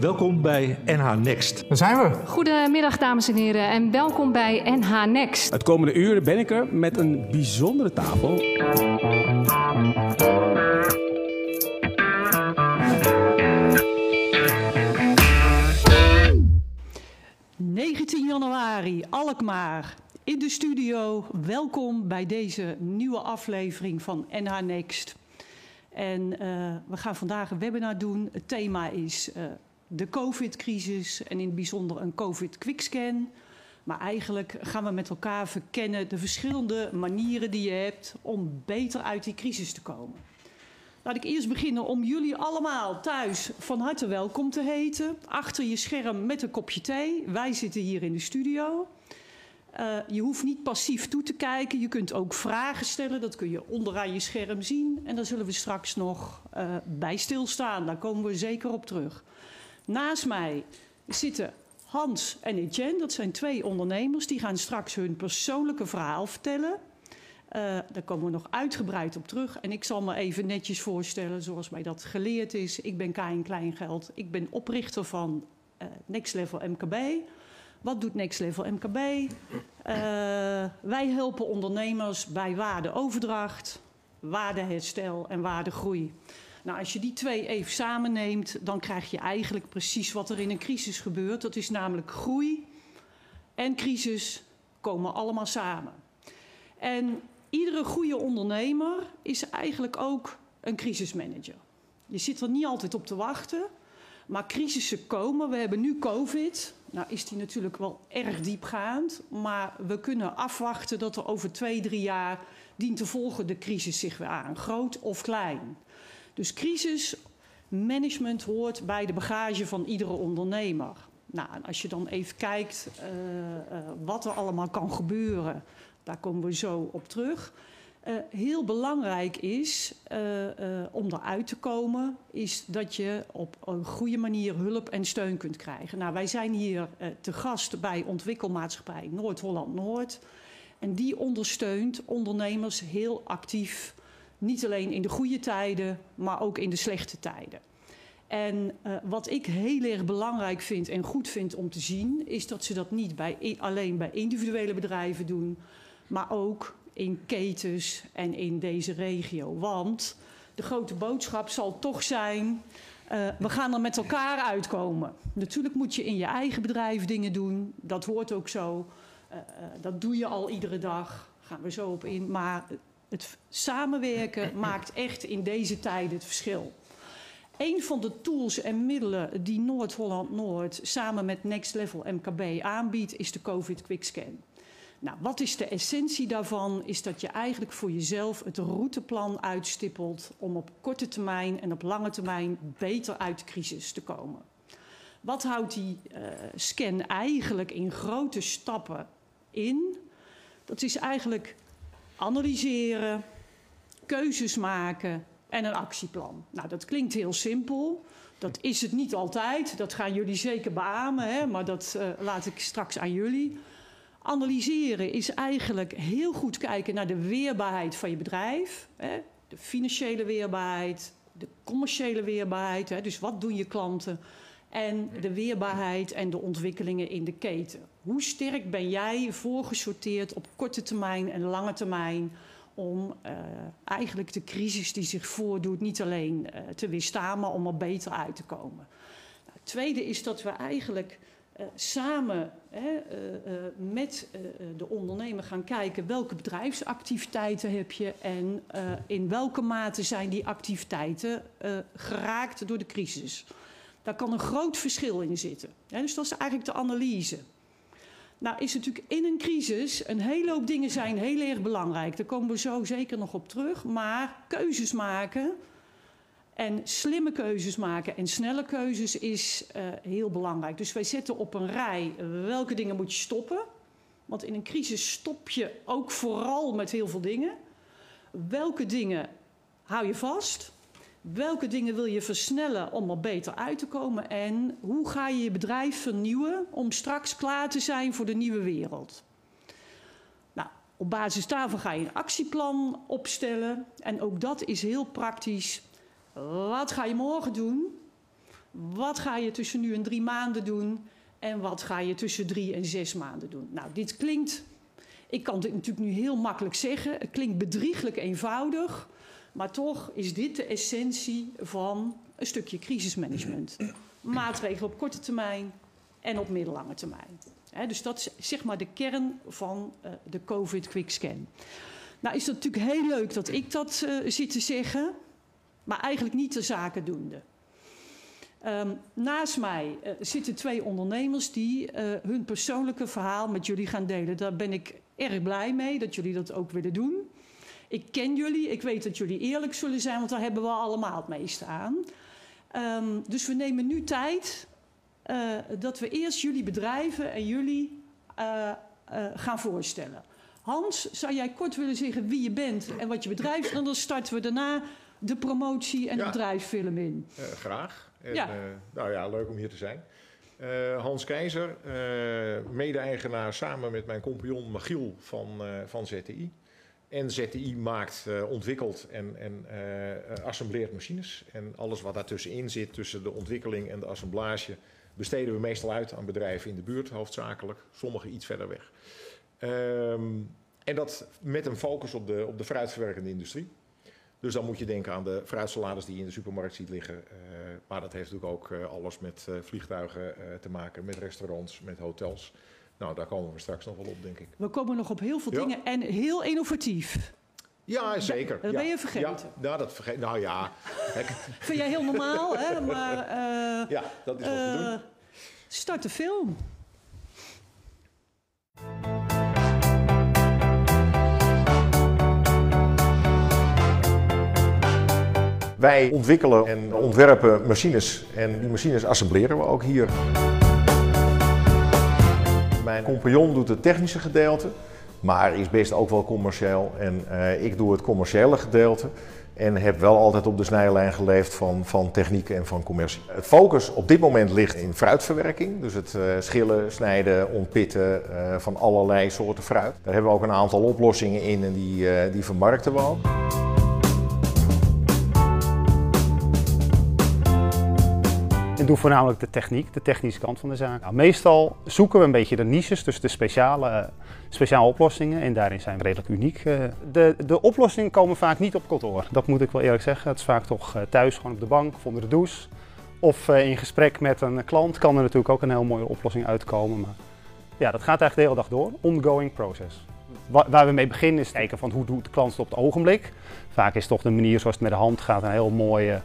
Welkom bij NH Next. Daar zijn we. Goedemiddag dames en heren en welkom bij NH Next. Het komende uur ben ik er met een bijzondere tafel. 19 januari, Alkmaar. In de studio, welkom bij deze nieuwe aflevering van NH Next. En uh, we gaan vandaag een webinar doen. Het thema is uh, de COVID-crisis en in het bijzonder een COVID-quickscan. Maar eigenlijk gaan we met elkaar verkennen de verschillende manieren die je hebt om beter uit die crisis te komen. Laat ik eerst beginnen om jullie allemaal thuis van harte welkom te heten. Achter je scherm met een kopje thee. Wij zitten hier in de studio. Uh, je hoeft niet passief toe te kijken. Je kunt ook vragen stellen. Dat kun je onderaan je scherm zien. En daar zullen we straks nog uh, bij stilstaan. Daar komen we zeker op terug. Naast mij zitten Hans en Etienne. Dat zijn twee ondernemers. Die gaan straks hun persoonlijke verhaal vertellen. Uh, daar komen we nog uitgebreid op terug. En ik zal me even netjes voorstellen zoals mij dat geleerd is. Ik ben Kain Kleingeld. Ik ben oprichter van Next Level MKB. Wat doet Next Level MKB? Uh, wij helpen ondernemers bij waardeoverdracht, waardeherstel en waardegroei. Nou, als je die twee even samenneemt, dan krijg je eigenlijk precies wat er in een crisis gebeurt. Dat is namelijk groei en crisis komen allemaal samen. En iedere goede ondernemer is eigenlijk ook een crisismanager. Je zit er niet altijd op te wachten, maar crisissen komen. We hebben nu COVID. Nou is die natuurlijk wel erg diepgaand, maar we kunnen afwachten dat er over twee, drie jaar dient te volgen de crisis zich weer aan, groot of klein. Dus crisismanagement hoort bij de bagage van iedere ondernemer. Nou, en als je dan even kijkt uh, uh, wat er allemaal kan gebeuren, daar komen we zo op terug. Uh, heel belangrijk is uh, uh, om eruit te komen, is dat je op een goede manier hulp en steun kunt krijgen. Nou, wij zijn hier te gast bij Ontwikkelmaatschappij Noord-Holland-Noord. En die ondersteunt ondernemers heel actief, niet alleen in de goede tijden, maar ook in de slechte tijden. En wat ik heel erg belangrijk vind en goed vind om te zien, is dat ze dat niet bij, alleen bij individuele bedrijven doen, maar ook in ketens en in deze regio. Want de grote boodschap zal toch zijn, uh, we gaan er met elkaar uitkomen. Natuurlijk moet je in je eigen bedrijf dingen doen, dat hoort ook zo. Uh, uh, dat doe je al iedere dag, gaan we zo op in. Maar het samenwerken maakt echt in deze tijden het verschil. Een van de tools en middelen die Noord-Holland-Noord samen met Next Level MKB aanbiedt, is de COVID Quickscan. Nou, wat is de essentie daarvan? Is dat je eigenlijk voor jezelf het routeplan uitstippelt om op korte termijn en op lange termijn beter uit de crisis te komen. Wat houdt die uh, scan eigenlijk in grote stappen in? Dat is eigenlijk analyseren, keuzes maken en een actieplan. Nou, dat klinkt heel simpel. Dat is het niet altijd. Dat gaan jullie zeker beamen, hè? maar dat uh, laat ik straks aan jullie. Analyseren is eigenlijk heel goed kijken naar de weerbaarheid van je bedrijf. Hè? De financiële weerbaarheid, de commerciële weerbaarheid. Hè? Dus wat doen je klanten? En de weerbaarheid en de ontwikkelingen in de keten. Hoe sterk ben jij voorgesorteerd op korte termijn en lange termijn om uh, eigenlijk de crisis die zich voordoet niet alleen uh, te weerstaan, maar om er beter uit te komen. Nou, het tweede is dat we eigenlijk uh, samen hè, met de ondernemer gaan kijken welke bedrijfsactiviteiten heb je en in welke mate zijn die activiteiten geraakt door de crisis. Daar kan een groot verschil in zitten. Dus dat is eigenlijk de analyse. Nou is natuurlijk in een crisis, een hele hoop dingen zijn heel erg belangrijk. Daar komen we zo zeker nog op terug. Maar keuzes maken en slimme keuzes maken en snelle keuzes is uh, heel belangrijk. Dus wij zetten op een rij welke dingen moet je stoppen. Want in een crisis stop je ook vooral met heel veel dingen. Welke dingen hou je vast? Welke dingen wil je versnellen om er beter uit te komen? En hoe ga je je bedrijf vernieuwen om straks klaar te zijn voor de nieuwe wereld? Nou, op basis daarvan ga je een actieplan opstellen. En ook dat is heel praktisch. Wat ga je morgen doen? Wat ga je tussen nu en drie maanden doen? En wat ga je tussen drie en zes maanden doen? Nou, dit klinkt, ik kan dit natuurlijk nu heel makkelijk zeggen. Het klinkt bedrieglijk eenvoudig. Maar toch is dit de essentie van een stukje crisismanagement. Maatregelen op korte termijn en op middellange termijn. dus dat is zeg maar de kern van uh, de COVID Quick Scan. Nou is het natuurlijk heel leuk dat ik dat uh, zit te zeggen, maar eigenlijk niet de zaken doende. Um, naast mij uh, zitten twee ondernemers die hun persoonlijke verhaal met jullie gaan delen. Daar ben ik erg blij mee dat jullie dat ook willen doen. Ik ken jullie, ik weet dat jullie eerlijk zullen zijn, want daar hebben we allemaal het meeste aan. Um, dus we nemen nu tijd uh, dat we eerst jullie bedrijven en jullie gaan voorstellen. Hans, zou jij kort willen zeggen wie je bent en wat je bedrijf is? En dan starten we daarna de promotie en ja. de bedrijfsfilm in. graag. En, ja. nou ja, leuk om hier te zijn. Hans Keizer, mede-eigenaar samen met mijn compagnon Magiel van, van ZTI. En ZTI maakt, ontwikkelt en, en assembleert machines. En alles wat daartussenin zit, tussen de ontwikkeling en de assemblage, besteden we meestal uit aan bedrijven in de buurt, hoofdzakelijk. Sommige iets verder weg. Um, en dat met een focus op de, op de fruitverwerkende industrie. Dus dan moet je denken aan de fruitsalades die je in de supermarkt ziet liggen. Uh, maar dat heeft natuurlijk ook alles met vliegtuigen te maken, met restaurants, met hotels. Nou, daar komen we straks nog wel op, denk ik. We komen nog op heel veel ja. dingen en heel innovatief. Ja, zeker. Dat ben je vergeten. Ja, nou, dat vergeet. Nou ja. Vind jij heel normaal, hè? Maar. Uh, ja, dat is wat uh, we doen. Start de film. Wij ontwikkelen en ontwerpen machines en die machines assembleren we ook hier. Mijn compagnon doet het technische gedeelte, maar is best ook wel commercieel. En uh, ik doe het commerciële gedeelte. En heb wel altijd op de snijlijn geleefd van, van techniek en van commercie. Het focus op dit moment ligt in fruitverwerking. Dus het uh, schillen, snijden, ontpitten uh, van allerlei soorten fruit. Daar hebben we ook een aantal oplossingen in en die, die vermarkten we ook. Ik doe voornamelijk de techniek, de technische kant van de zaak. Nou, meestal zoeken we een beetje de niches, dus de speciale, speciale oplossingen. En daarin zijn we redelijk uniek. De, de oplossingen komen vaak niet op kantoor. Dat moet ik wel eerlijk zeggen. Het is vaak toch thuis, gewoon op de bank of onder de douche. Of in gesprek met een klant kan er natuurlijk ook een heel mooie oplossing uitkomen. Maar ja, dat gaat eigenlijk de hele dag door. Ongoing process. Waar we mee beginnen is kijken van hoe doet de klant het op het ogenblik. Vaak is toch de manier zoals het met de hand gaat een heel mooie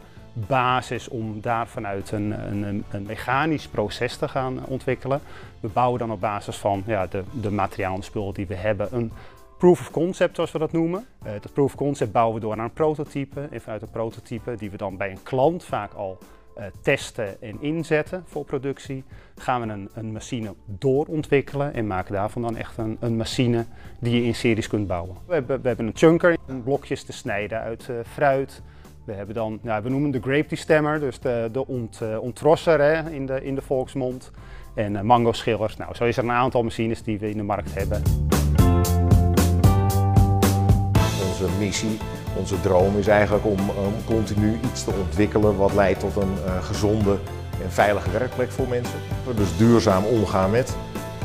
basis om daar vanuit een, een, een, mechanisch proces te gaan ontwikkelen. We bouwen dan op basis van ja, de, de materialen en spullen die we hebben een proof of concept, zoals we dat noemen. Uh, dat proof of concept bouwen we door naar een prototype. En vanuit een prototype, die we dan bij een klant vaak al uh, testen en inzetten voor productie, gaan we een, een, machine doorontwikkelen en maken daarvan dan echt een, een, machine die je in series kunt bouwen. We hebben, we hebben een chunker, blokjes te snijden uit uh, fruit. We hebben dan, ja, we noemen de grape stemmer, dus de, de ont, uh, ontrosser hè, in, de, in de volksmond. En uh, mango schillers. Nou, zo is er een aantal machines die we in de markt hebben. Onze missie, onze droom is eigenlijk om continu iets te ontwikkelen wat leidt tot een uh, gezonde en veilige werkplek voor mensen. Dus duurzaam omgaan met.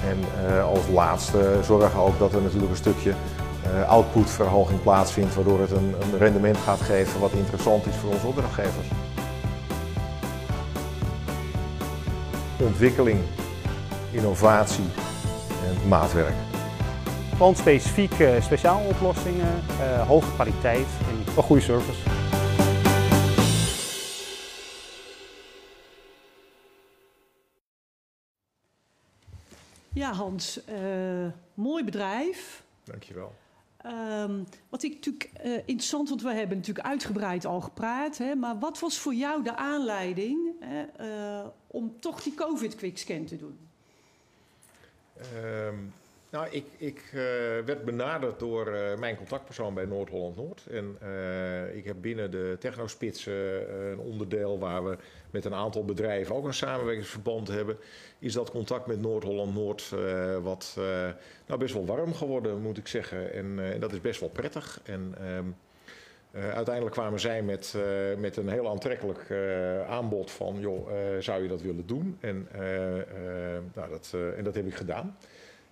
En als laatste zorgen ook dat er natuurlijk een stukje outputverhoging plaatsvindt, waardoor het een, een, rendement gaat geven wat interessant is voor onze opdrachtgevers. Ontwikkeling, innovatie en maatwerk. Klantspecifieke speciale oplossingen, uh, hoge kwaliteit en een goede service. Ja, Hans, uh, mooi bedrijf. Dankjewel. Um, wat ik natuurlijk uh, interessant, want we hebben natuurlijk uitgebreid al gepraat. Hè, maar wat was voor jou de aanleiding hè, uh, om toch die COVID-quickscan te doen? Um, nou, ik, ik uh, werd benaderd door mijn contactpersoon bij Noord-Holland-Noord. En ik heb binnen de Technospits een onderdeel waar we met een aantal bedrijven ook een samenwerkingsverband hebben, is dat contact met Noord-Holland-Noord wat nou best wel warm geworden, moet ik zeggen. En uh, dat is best wel prettig. En Uh, uiteindelijk kwamen zij met, met een heel aantrekkelijk aanbod van, joh, zou je dat willen doen? En, nou, dat, en dat heb ik gedaan.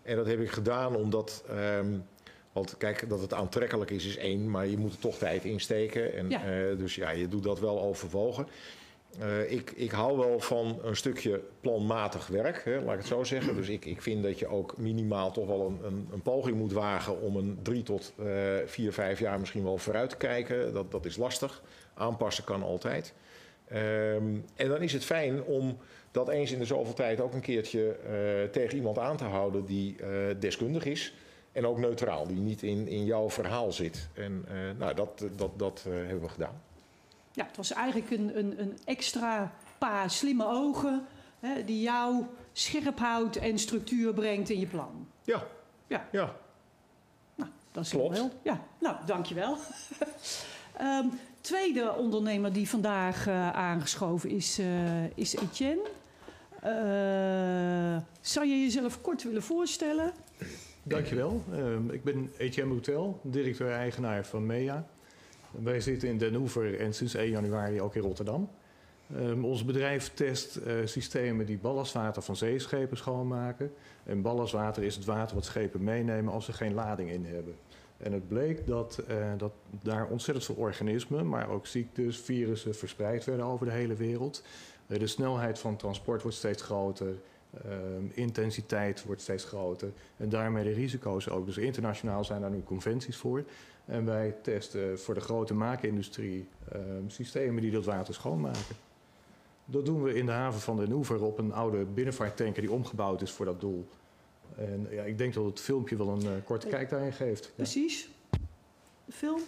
En dat heb ik gedaan omdat, um, want kijk, dat het aantrekkelijk is, is één, maar je moet er toch tijd insteken. En, ja. dus ja, je doet dat wel overwogen. Uh, ik, ik hou wel van een stukje planmatig werk, hè, laat ik het zo zeggen. Dus ik, ik vind dat je ook minimaal toch wel een, een, een poging moet wagen om een drie tot uh, vier, vijf jaar misschien wel vooruit te kijken. Dat, dat is lastig. Aanpassen kan altijd. Um, en dan is het fijn om dat eens in de zoveel tijd ook een keertje uh, tegen iemand aan te houden die deskundig is. En ook neutraal, die niet in, in jouw verhaal zit. En nou, dat, dat, dat hebben we gedaan ja, het was eigenlijk een, een, een extra paar slimme ogen hè, die jou scherp houdt en structuur brengt in je plan. Ja. Ja. ja. Nou, dat is Klopt. wel. Ja, nou, dankjewel. um, tweede ondernemer die vandaag uh, aangeschoven is, uh, is Etienne. Uh, zou je jezelf kort willen voorstellen? Dankjewel. Uh, ik ben Etienne Boutel, directeur-eigenaar van MEA. Wij zitten in Den Hoever en sinds 1 januari ook in Rotterdam. Um, ons bedrijf test uh, systemen die ballastwater van zeeschepen schoonmaken. En ballastwater is het water wat schepen meenemen als ze geen lading in hebben. En het bleek dat, uh, dat daar ontzettend veel organismen, maar ook ziektes, virussen verspreid werden over de hele wereld. Uh, de snelheid van transport wordt steeds groter. Um, intensiteit wordt steeds groter en daarmee de risico's ook. Dus internationaal zijn daar nu conventies voor. En wij testen voor de grote maakindustrie um, systemen die dat water schoonmaken. Dat doen we in de haven van Den Oever op een oude binnenvaarttanker die omgebouwd is voor dat doel. En ja, ik denk dat het filmpje wel een uh, korte kijk daarin geeft. Precies. De film.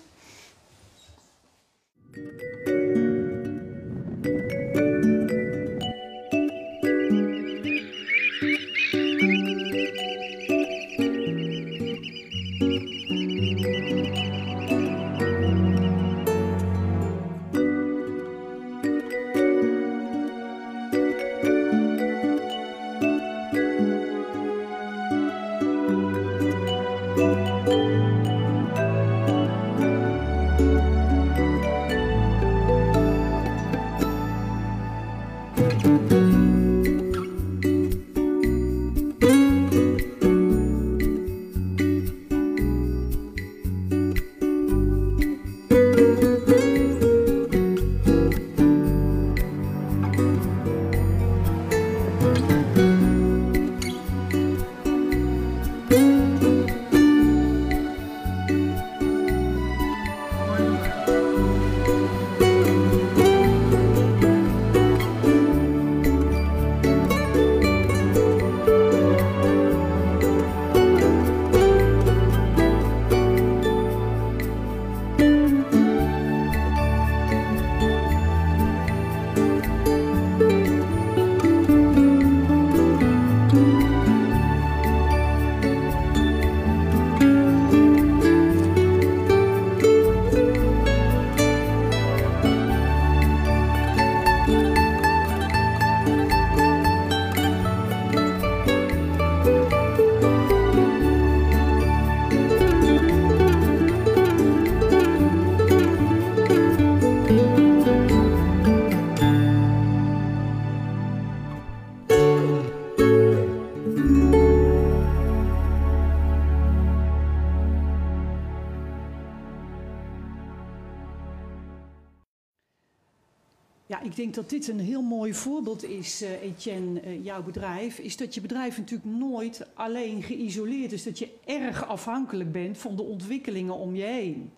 Denk dat dit een heel mooi voorbeeld is, uh, Etienne, uh, jouw bedrijf. Is dat je bedrijf natuurlijk nooit alleen geïsoleerd is. Dat je erg afhankelijk bent van de ontwikkelingen om je heen.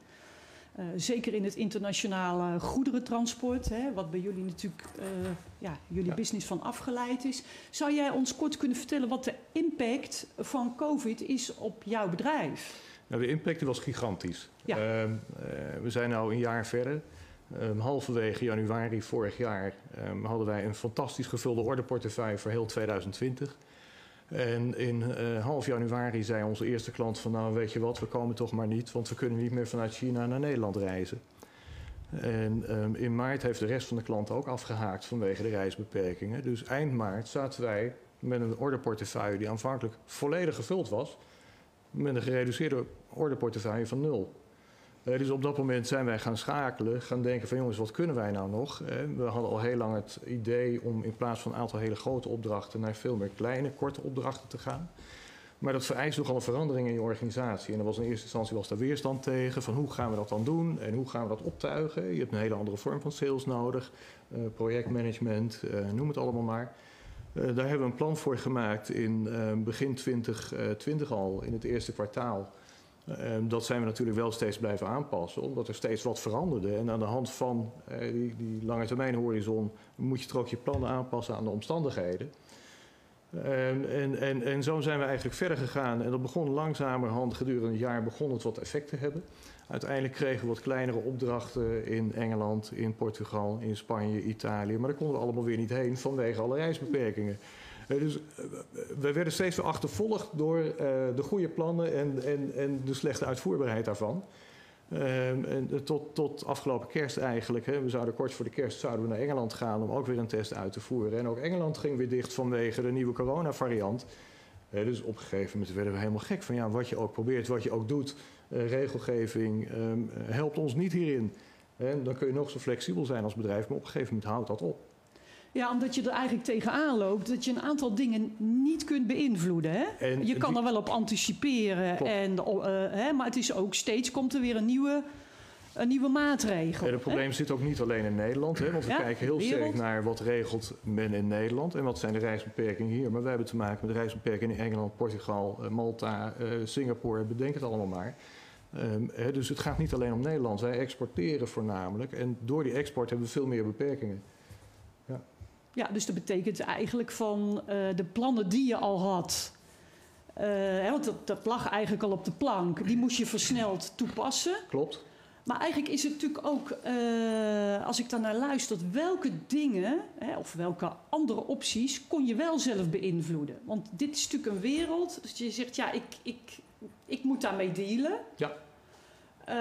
Uh, zeker in het internationale goederentransport, hè, wat bij jullie natuurlijk ja, jullie ja. business van afgeleid is. Zou jij ons kort kunnen vertellen wat de impact van COVID is op jouw bedrijf? Nou, de impact was gigantisch. Ja. Ehm, we zijn nu een jaar verder. Um, halverwege januari vorig jaar um, hadden wij een fantastisch gevulde orderportefeuille voor heel 2020. En in uh, half januari zei onze eerste klant van nou weet je wat, we komen toch maar niet, want we kunnen niet meer vanuit China naar Nederland reizen. En um, in maart heeft de rest van de klanten ook afgehaakt vanwege de reisbeperkingen. Dus eind maart zaten wij met een orderportefeuille die aanvankelijk volledig gevuld was, met een gereduceerde orderportefeuille van nul. Eh, dus op dat moment zijn wij gaan schakelen, gaan denken van jongens, wat kunnen wij nou nog? Eh, we hadden al heel lang het idee om in plaats van een aantal hele grote opdrachten naar veel meer kleine, korte opdrachten te gaan. Maar dat vereist nogal een verandering in je organisatie. En er was in eerste instantie was weerstand tegen. Van hoe gaan we dat dan doen en hoe gaan we dat optuigen? Je hebt een hele andere vorm van sales nodig. Uh, projectmanagement, noem het allemaal maar. Daar hebben we een plan voor gemaakt in begin 2020 al, in het eerste kwartaal. Dat zijn we natuurlijk wel steeds blijven aanpassen, omdat er steeds wat veranderde. En aan de hand van die, die lange termijn horizon moet je toch ook je plannen aanpassen aan de omstandigheden. En, en, en, en, zo zijn we eigenlijk verder gegaan. En dat begon langzamerhand, gedurende een jaar begon het wat effect te hebben. Uiteindelijk kregen we wat kleinere opdrachten in Engeland, in Portugal, in Spanje, Italië. Maar daar konden we allemaal weer niet heen vanwege alle reisbeperkingen. Dus we werden steeds achtervolgd door uh, de goede plannen en, en, en de slechte uitvoerbaarheid daarvan. Um, en tot, tot afgelopen kerst eigenlijk. Hè. We zouden kort voor de kerst zouden we naar Engeland gaan om ook weer een test uit te voeren. En ook Engeland ging weer dicht vanwege de nieuwe coronavariant. Dus op een gegeven moment werden we helemaal gek van ja, wat je ook probeert, wat je ook doet. Regelgeving um, helpt ons niet hierin. Dan kun je nog zo flexibel zijn als bedrijf, maar op een gegeven moment houdt dat op. Ja, omdat je er eigenlijk tegenaan loopt dat je een aantal dingen niet kunt beïnvloeden. Hè? En je kan die... er wel op anticiperen, en, uh, hè, maar het is ook steeds komt er weer een nieuwe, een nieuwe maatregel. En het probleem zit ook niet alleen in Nederland, hè, want we ja, kijken heel sterk naar wat regelt men in Nederland en wat zijn de reisbeperkingen hier. Maar wij hebben te maken met reisbeperkingen in Engeland, Portugal, uh, Malta, uh, Singapore, bedenk het allemaal maar. Um, hè, dus het gaat niet alleen om Nederland. Wij exporteren voornamelijk en door die export hebben we veel meer beperkingen. Ja, dus dat betekent eigenlijk van uh, de plannen die je al had. Uh, hè, want dat, dat, lag eigenlijk al op de plank. Die moest je versneld toepassen. Klopt. Maar eigenlijk is het natuurlijk ook, uh, als ik daar naar luister, welke dingen hè, of welke andere opties kon je wel zelf beïnvloeden? Want dit is natuurlijk een wereld, dus je zegt ja, ik, ik, ik moet daarmee dealen. Ja. Uh,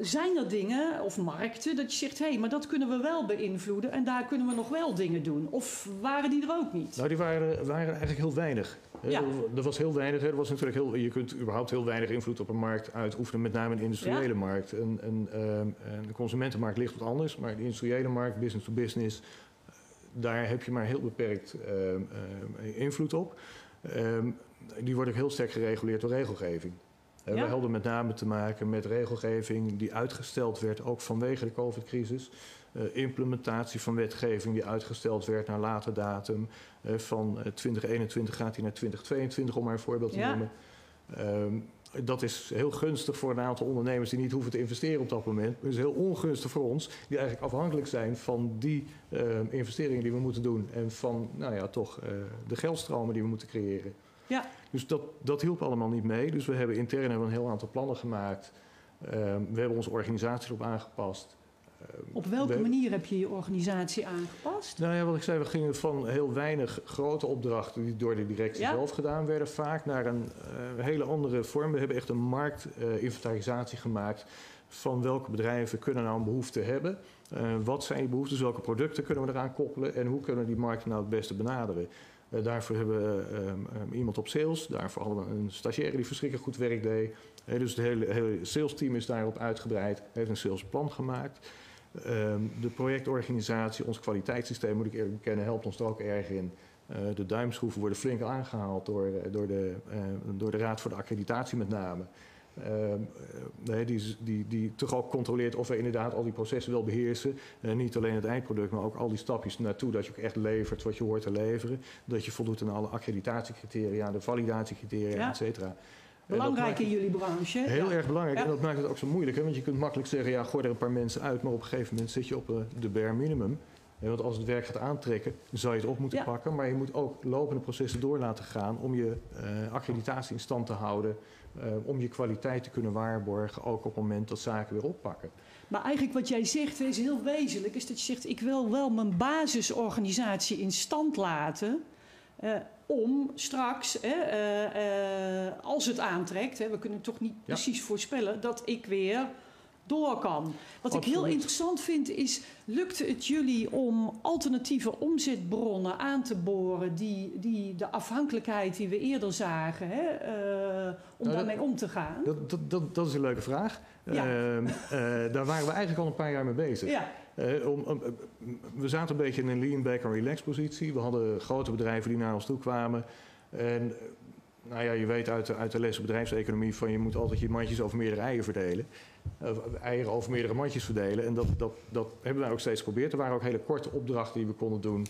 zijn er dingen of markten dat je zegt, hé, hey, maar dat kunnen we wel beïnvloeden en daar kunnen we nog wel dingen doen? Of waren die er ook niet? Nou, die waren, waren eigenlijk heel weinig. Ja. Er was heel weinig. Er was natuurlijk heel, je kunt überhaupt heel weinig invloed op een markt uitoefenen, met name een industriële ja. markt. Een, een, um, een consumentenmarkt ligt wat anders, maar de industriële markt, business to business, daar heb je maar heel beperkt invloed op. die wordt ook heel sterk gereguleerd door regelgeving. Ja. We hadden met name te maken met regelgeving die uitgesteld werd, ook vanwege de COVID-crisis. Uh, implementatie van wetgeving die uitgesteld werd naar later datum. Uh, van 2021 gaat die naar 2022, om maar een voorbeeld te ja. noemen. Um, dat is heel gunstig voor een aantal ondernemers die niet hoeven te investeren op dat moment. Maar het is heel ongunstig voor ons, die eigenlijk afhankelijk zijn van die uh, investeringen die we moeten doen. En van, nou ja, toch de geldstromen die we moeten creëren. Ja. Dus dat, dat hielp allemaal niet mee. Dus we hebben intern hebben een heel aantal plannen gemaakt. Um, we hebben onze organisatie erop aangepast. Um, Op welke we, manier heb je je organisatie aangepast? Nou ja, wat ik zei, we gingen van heel weinig grote opdrachten die door de directie ja. zelf gedaan werden, vaak naar een uh, hele andere vorm. We hebben echt een marktinventarisatie gemaakt van welke bedrijven kunnen nou een behoefte hebben. Uh, wat zijn die behoeftes, welke producten kunnen we eraan koppelen en hoe kunnen we die markt nou het beste benaderen. Uh, daarvoor hebben we um, um, iemand op sales. Daarvoor hadden we een stagiaire die verschrikkelijk goed werk deed. Dus het hele, hele salesteam is daarop uitgebreid. Heeft een salesplan gemaakt. Um, de projectorganisatie, ons kwaliteitssysteem moet ik eerlijk bekennen, helpt ons er ook erg in. Uh, de duimschroeven worden flink aangehaald door, door, de, door de Raad voor de Accreditatie met name. Uh, nee, die, die, die toch ook controleert of we inderdaad al die processen wel beheersen. Uh, niet alleen het eindproduct, maar ook al die stapjes naartoe. Dat je ook echt levert wat je hoort te leveren. Dat je voldoet aan alle accreditatiecriteria, de validatiecriteria, ja. et cetera. Belangrijk in jullie branche. Heel erg belangrijk. Ja. En dat maakt het ook zo moeilijk. Hè? Want je kunt makkelijk zeggen, ja, gooi er een paar mensen uit. Maar op een gegeven moment zit je op uh, de bare minimum. Want als het werk gaat aantrekken, zou je het op moeten ja. pakken. Maar je moet ook lopende processen door laten gaan om je uh, accreditatie in stand te houden. Uh, om je kwaliteit te kunnen waarborgen, ook op het moment dat zaken weer oppakken. Maar eigenlijk wat jij zegt is heel wezenlijk, is dat je zegt ik wil wel mijn basisorganisatie in stand laten. Uh, om straks, als het aantrekt, we kunnen toch niet ja. precies voorspellen, dat ik weer door kan. Wat ik heel interessant vind is, lukt het jullie om alternatieve omzetbronnen aan te boren die, die de afhankelijkheid die we eerder zagen, hè, eh, om dat- daarmee om te gaan? Dat, dat, dat, dat is een leuke vraag. Ja. Ehm, eh, daar waren we eigenlijk al een paar jaar mee bezig. Ja, Eh, om, we zaten een beetje in een lean back and relax positie. We hadden grote bedrijven die naar ons toe kwamen. En nou ja, je weet uit de, uit de les bedrijfseconomie van je moet altijd je mandjes over meerdere eieren verdelen. Of eieren over meerdere mandjes verdelen. En dat, dat, dat hebben wij ook steeds geprobeerd. Er waren ook hele korte opdrachten die we konden doen.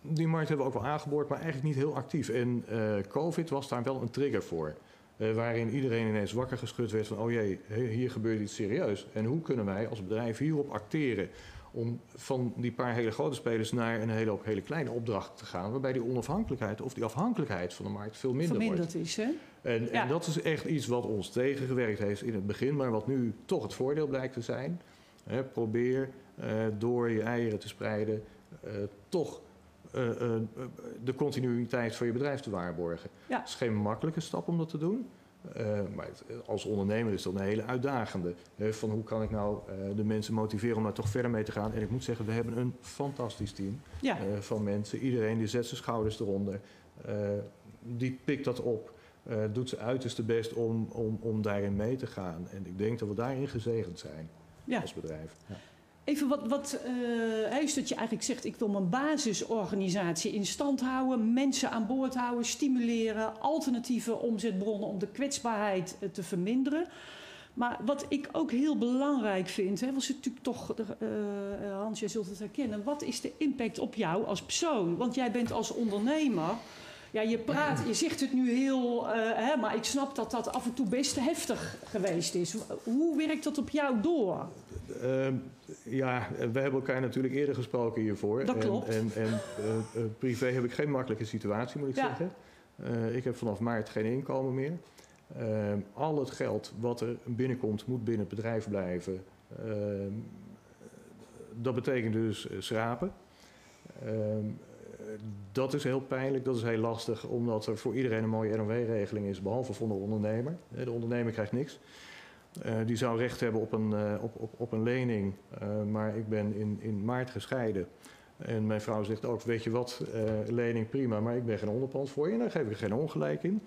Die markt hebben we ook wel aangeboord, maar eigenlijk niet heel actief. En eh, COVID was daar wel een trigger voor. Eh, waarin iedereen ineens wakker geschud werd van... oh jee, hier gebeurt iets serieus. En hoe kunnen wij als bedrijf hierop acteren... om van die paar hele grote spelers naar een hele hoop hele kleine opdrachten te gaan... waarbij die onafhankelijkheid of die afhankelijkheid van de markt veel minder wordt. verminderd is, hè? En, Ja. en dat is echt iets wat ons tegengewerkt heeft in het begin... maar wat nu toch het voordeel blijkt te zijn. Hè, probeer eh, door je eieren te spreiden... eh, toch de continuïteit van je bedrijf te waarborgen. Ja. Het is geen makkelijke stap om dat te doen. eh, maar het- als ondernemer is dat een hele uitdagende. hè, van hoe kan ik nou eh, de mensen motiveren om daar toch verder mee te gaan. En ik moet zeggen, we hebben een fantastisch team Ja, eh, van mensen. Iedereen die zet zijn schouders eronder. eh, die pikt dat op. eh, doet zijn uiterste best om, om, om daarin mee te gaan. En ik denk dat we daarin gezegend zijn ja. als bedrijf. Ja. Even wat, wat eh, is dat je eigenlijk zegt, ik wil mijn basisorganisatie in stand houden, mensen aan boord houden, stimuleren, alternatieve omzetbronnen om de kwetsbaarheid eh, te verminderen. Maar wat ik ook heel belangrijk vind, hè, was natuurlijk toch, eh, Hans, jij zult het herkennen, wat is de impact op jou als persoon? Want jij bent als ondernemer, ja, je praat, je zegt het nu heel, eh, hè, maar ik snap dat dat af en toe best heftig geweest is. Hoe werkt dat op jou door? Ehm, ja, we hebben elkaar natuurlijk eerder gesproken hiervoor. Dat En- klopt. En, en, eh, eh, privé heb ik geen makkelijke situatie, moet ik Ja. zeggen. Ik heb vanaf maart geen inkomen meer. Ehm, al het geld wat er binnenkomt, moet binnen het bedrijf blijven. Ehm, dat betekent dus schrapen. Dat is heel pijnlijk, dat is heel lastig, omdat er voor iedereen een mooie NOW-regeling is, behalve voor de ondernemer. De ondernemer krijgt niks. Eh, die zou recht hebben op een, eh, op, op, op een lening, eh, maar ik ben in, in maart gescheiden. En mijn vrouw zegt ook, weet je wat, lening prima, maar ik ben geen onderpand voor je. En daar geef ik geen ongelijk in.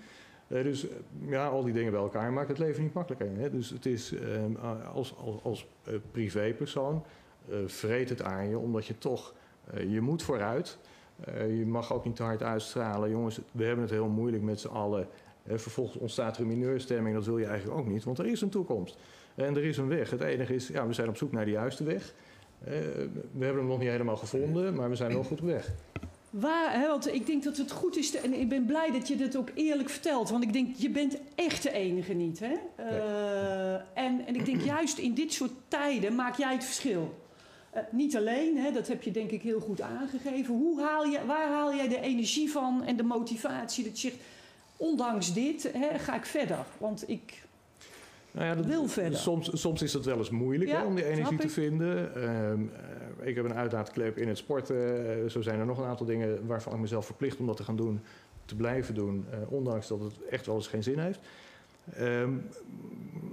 Dus ja, al die dingen bij elkaar maken het leven niet makkelijker. Hè? Dus het is als, als, als privépersoon vreet het aan je, omdat je toch, je moet vooruit. Eh, je mag ook niet te hard uitstralen. Jongens, we hebben het heel moeilijk met z'n allen. Eh, vervolgens ontstaat er een mineurstemming, dat wil je eigenlijk ook niet, want er is een toekomst. En er is een weg. Het enige is, ja, we zijn op zoek naar de juiste weg. Eh, we hebben hem nog niet helemaal gevonden, maar we zijn wel goed op weg. Waar, hè, want ik denk dat het goed is, te- en ik ben blij dat je dit ook eerlijk vertelt. Want ik denk, je bent echt de enige niet. Hè? En, en ik denk, juist in dit soort tijden maak jij het verschil. Eh, niet alleen, hè, dat heb je denk ik heel goed aangegeven. Hoe haal je, waar haal jij de energie van en de motivatie dat je zegt... ondanks dit hè, ga ik verder, want ik Nou ja, dat- wil verder. Soms, soms is het wel eens moeilijk Ja, hè, om die energie te vinden. Ehm, eh, ik heb een uitlaatklep in het sporten. Eh, zo zijn er nog een aantal dingen waarvan ik mezelf verplicht om dat te gaan doen, te blijven doen, ondanks dat het echt wel eens geen zin heeft. Ehm,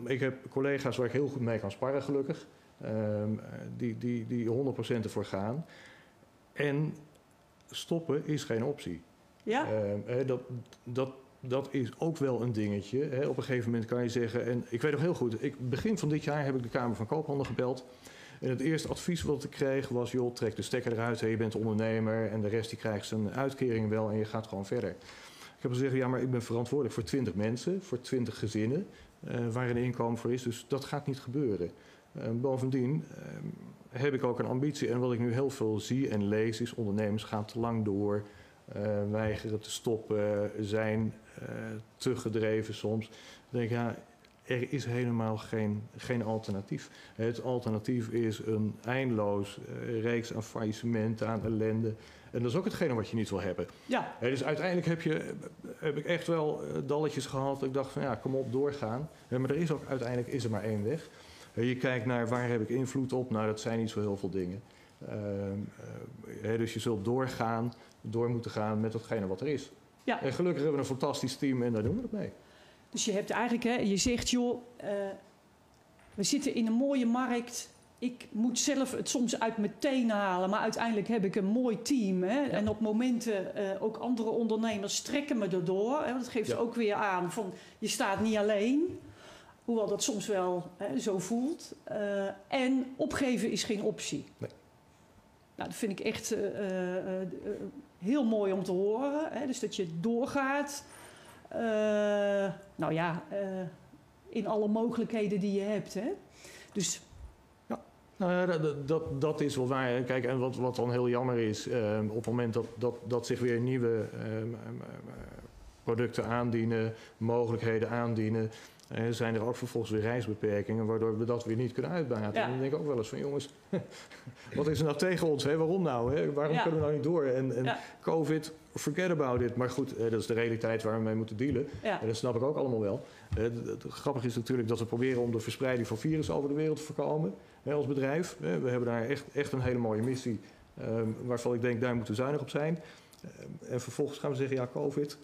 ik heb collega's waar ik heel goed mee kan sparren, gelukkig, ehm, eh, die, die, die 100% ervoor gaan. En stoppen is geen optie. Ja, Ehm, dat, dat, dat is ook wel een dingetje. Hè. Op een gegeven moment kan je zeggen... en ik weet nog heel goed, ik, begin van dit jaar heb ik de Kamer van Koophandel gebeld. En het eerste advies wat ik kreeg was... joh, trek de stekker eruit, hè, je bent ondernemer... en de rest die krijgt zijn uitkering wel en je gaat gewoon verder. Ik heb gezegd, ja, maar ik ben verantwoordelijk voor 20 mensen... voor 20 gezinnen eh, waar een inkomen voor is. Dus dat gaat niet gebeuren. Eh, bovendien ehm, heb ik ook een ambitie. En wat ik nu heel veel zie en lees is... ondernemers gaan te lang door... eh, weigeren te stoppen, zijn eh, te gedreven soms. Dan denk ik, ja, er is helemaal geen, geen alternatief. Het alternatief is een eindeloos reeks aan faillissementen, aan ellende. En dat is ook hetgene wat je niet wil hebben. ja, dus uiteindelijk heb, je, heb ik echt wel dalletjes gehad. dat Ik dacht van ja, kom op, doorgaan. Maar er is ook uiteindelijk is er maar één weg. Je kijkt naar waar heb ik invloed op. Nou, dat zijn niet zo heel veel dingen. Ehm, eh, dus je zult doorgaan, door moeten gaan met datgene wat er is. ja. En gelukkig hebben we een fantastisch team en daar doen we het mee. Dus je hebt eigenlijk, hè, je zegt, joh, eh, we zitten in een mooie markt. Ik moet zelf het soms uit mijn teen halen, maar uiteindelijk heb ik een mooi team. Hè? En op momenten uh, ook andere ondernemers trekken me erdoor. Hè? Dat geeft Ja. ook weer aan van je staat niet alleen. Hoewel dat soms wel hè, zo voelt. Eh, en opgeven is geen optie. Nee. Nou, dat vind ik echt eh, eh, heel mooi om te horen. Hè? Dus dat je doorgaat. Nou ja, in alle mogelijkheden die je hebt. Hè? Dus Nou ja, dat- dat, is wel waar. hè. Kijk, en wat, wat dan heel jammer is, ehm, op het moment dat, dat, dat zich weer nieuwe ehm, ehm, producten aandienen, mogelijkheden aandienen, zijn er ook vervolgens weer reisbeperkingen, waardoor we dat weer niet kunnen uitbaten. Ja. En dan denk ik ook wel eens van, jongens, wat is er nou tegen ons? Hè? Waarom nou? Hè? Waarom Ja. kunnen we nou niet door? En, en Ja. COVID, forget about it. Maar goed, eh, dat is de realiteit waar we mee moeten dealen. En dat snap ik ook allemaal wel. Eh, Het het grappige is natuurlijk dat we proberen om de verspreiding van virus over de wereld te voorkomen. Hè, als bedrijf. Eh, We hebben daar echt, echt een hele mooie missie. ehm, waarvan ik denk, daar moeten we zuinig op zijn. Ehm, en vervolgens gaan we zeggen, ja, COVID.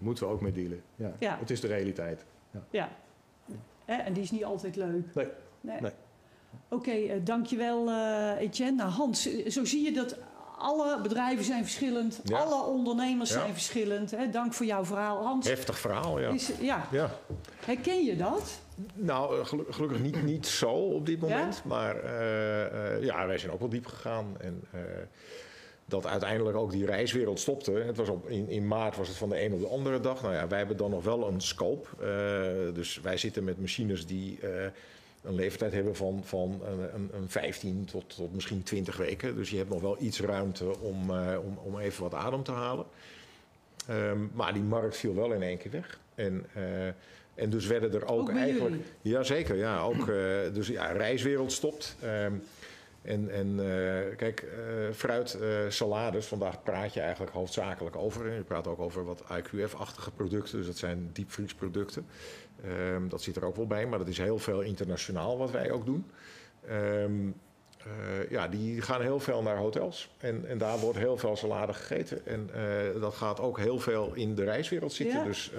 Moeten we ook mee dealen. Ja, Ja. Het is de realiteit. ja. Hè, en die is niet altijd leuk. Nee. nee. Nee. Oké, eh, dankjewel eh Etienne. Nou Hans, eh, zo zie je dat alle bedrijven zijn verschillend. Ja. Alle ondernemers Ja. zijn verschillend. Hè? Dank voor jouw verhaal. Hans, Heftig verhaal, ja. is, ja, Ja. herken je dat? Nou, gelu- gelukkig niet, niet zo op dit moment. Maar eh, eh, ja, wij zijn ook wel diep gegaan. En eh, dat uiteindelijk ook die reiswereld stopte. Het was op, in, in maart was het van de een op de andere dag. Nou ja, wij hebben dan nog wel een scope. Eh, dus wij zitten met machines die eh, een leeftijd hebben van, van een, een, een 15 tot, tot misschien 20 weken. Dus je hebt nog wel iets ruimte om, eh, om, om even wat adem te halen. Ehm, maar die markt viel wel in één keer weg. En, en dus werden er ook, Ook eigenlijk... Jazeker, ja. Ook, dus ja, reiswereld stopt. Ehm, en en eh, kijk, eh, fruit, eh, salades, vandaag praat je eigenlijk hoofdzakelijk over. Je praat ook over wat IQF-achtige producten, dus dat zijn diepvriesproducten. Ehm, dat zit er ook wel bij, maar dat is heel veel internationaal wat wij ook doen. Ehm, eh, ja, die gaan heel veel naar hotels. En, en daar wordt heel veel salade gegeten. En dat gaat ook heel veel in de reiswereld zitten. Ja. Dus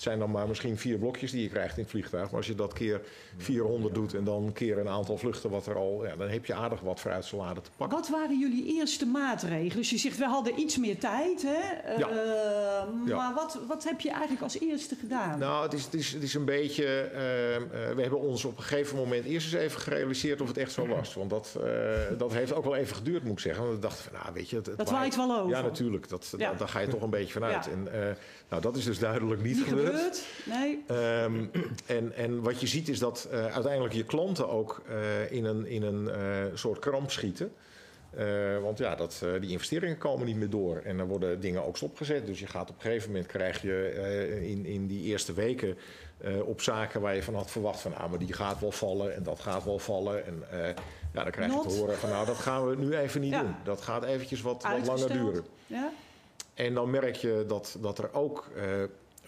het zijn dan maar misschien vier blokjes die je krijgt in het vliegtuig. Maar als je dat keer 400 doet en dan keer een aantal vluchten wat er al... Ja, dan heb je aardig wat fruitsalade te pakken. Wat waren jullie eerste maatregelen? Dus je zegt, we hadden iets meer tijd. Hè? Ja. Eh, Ja. Maar wat, wat heb je eigenlijk als eerste gedaan? Nou, het is, het is, het is een beetje. ehm, eh, we hebben ons op een gegeven moment eerst eens even gerealiseerd of het echt zo was. Want dat, eh, dat heeft ook wel even geduurd, moet ik zeggen. Want we dachten van, nou, weet je, het, het dat waait wel over. Ja, natuurlijk. Dat, Ja. da- daar ga je toch een beetje vanuit. Ja. En, nou, dat is dus duidelijk niet, Niet gebeurd. Gebeurd? Nee. Ehm, en, en wat je ziet is dat eh, uiteindelijk je klanten ook eh, in een, in een eh, soort kramp schieten. Want ja, dat, die investeringen komen niet meer door. En dan worden dingen ook stopgezet. Dus je gaat op een gegeven moment krijg je in, in die eerste weken op zaken waar je van had verwacht van ah, maar die gaat wel vallen en dat gaat wel vallen. En ja, dan krijg je te horen van nou, dat gaan we nu even niet Ja. doen. Dat gaat eventjes wat, wat langer duren. Ja? En dan merk je dat, dat er ook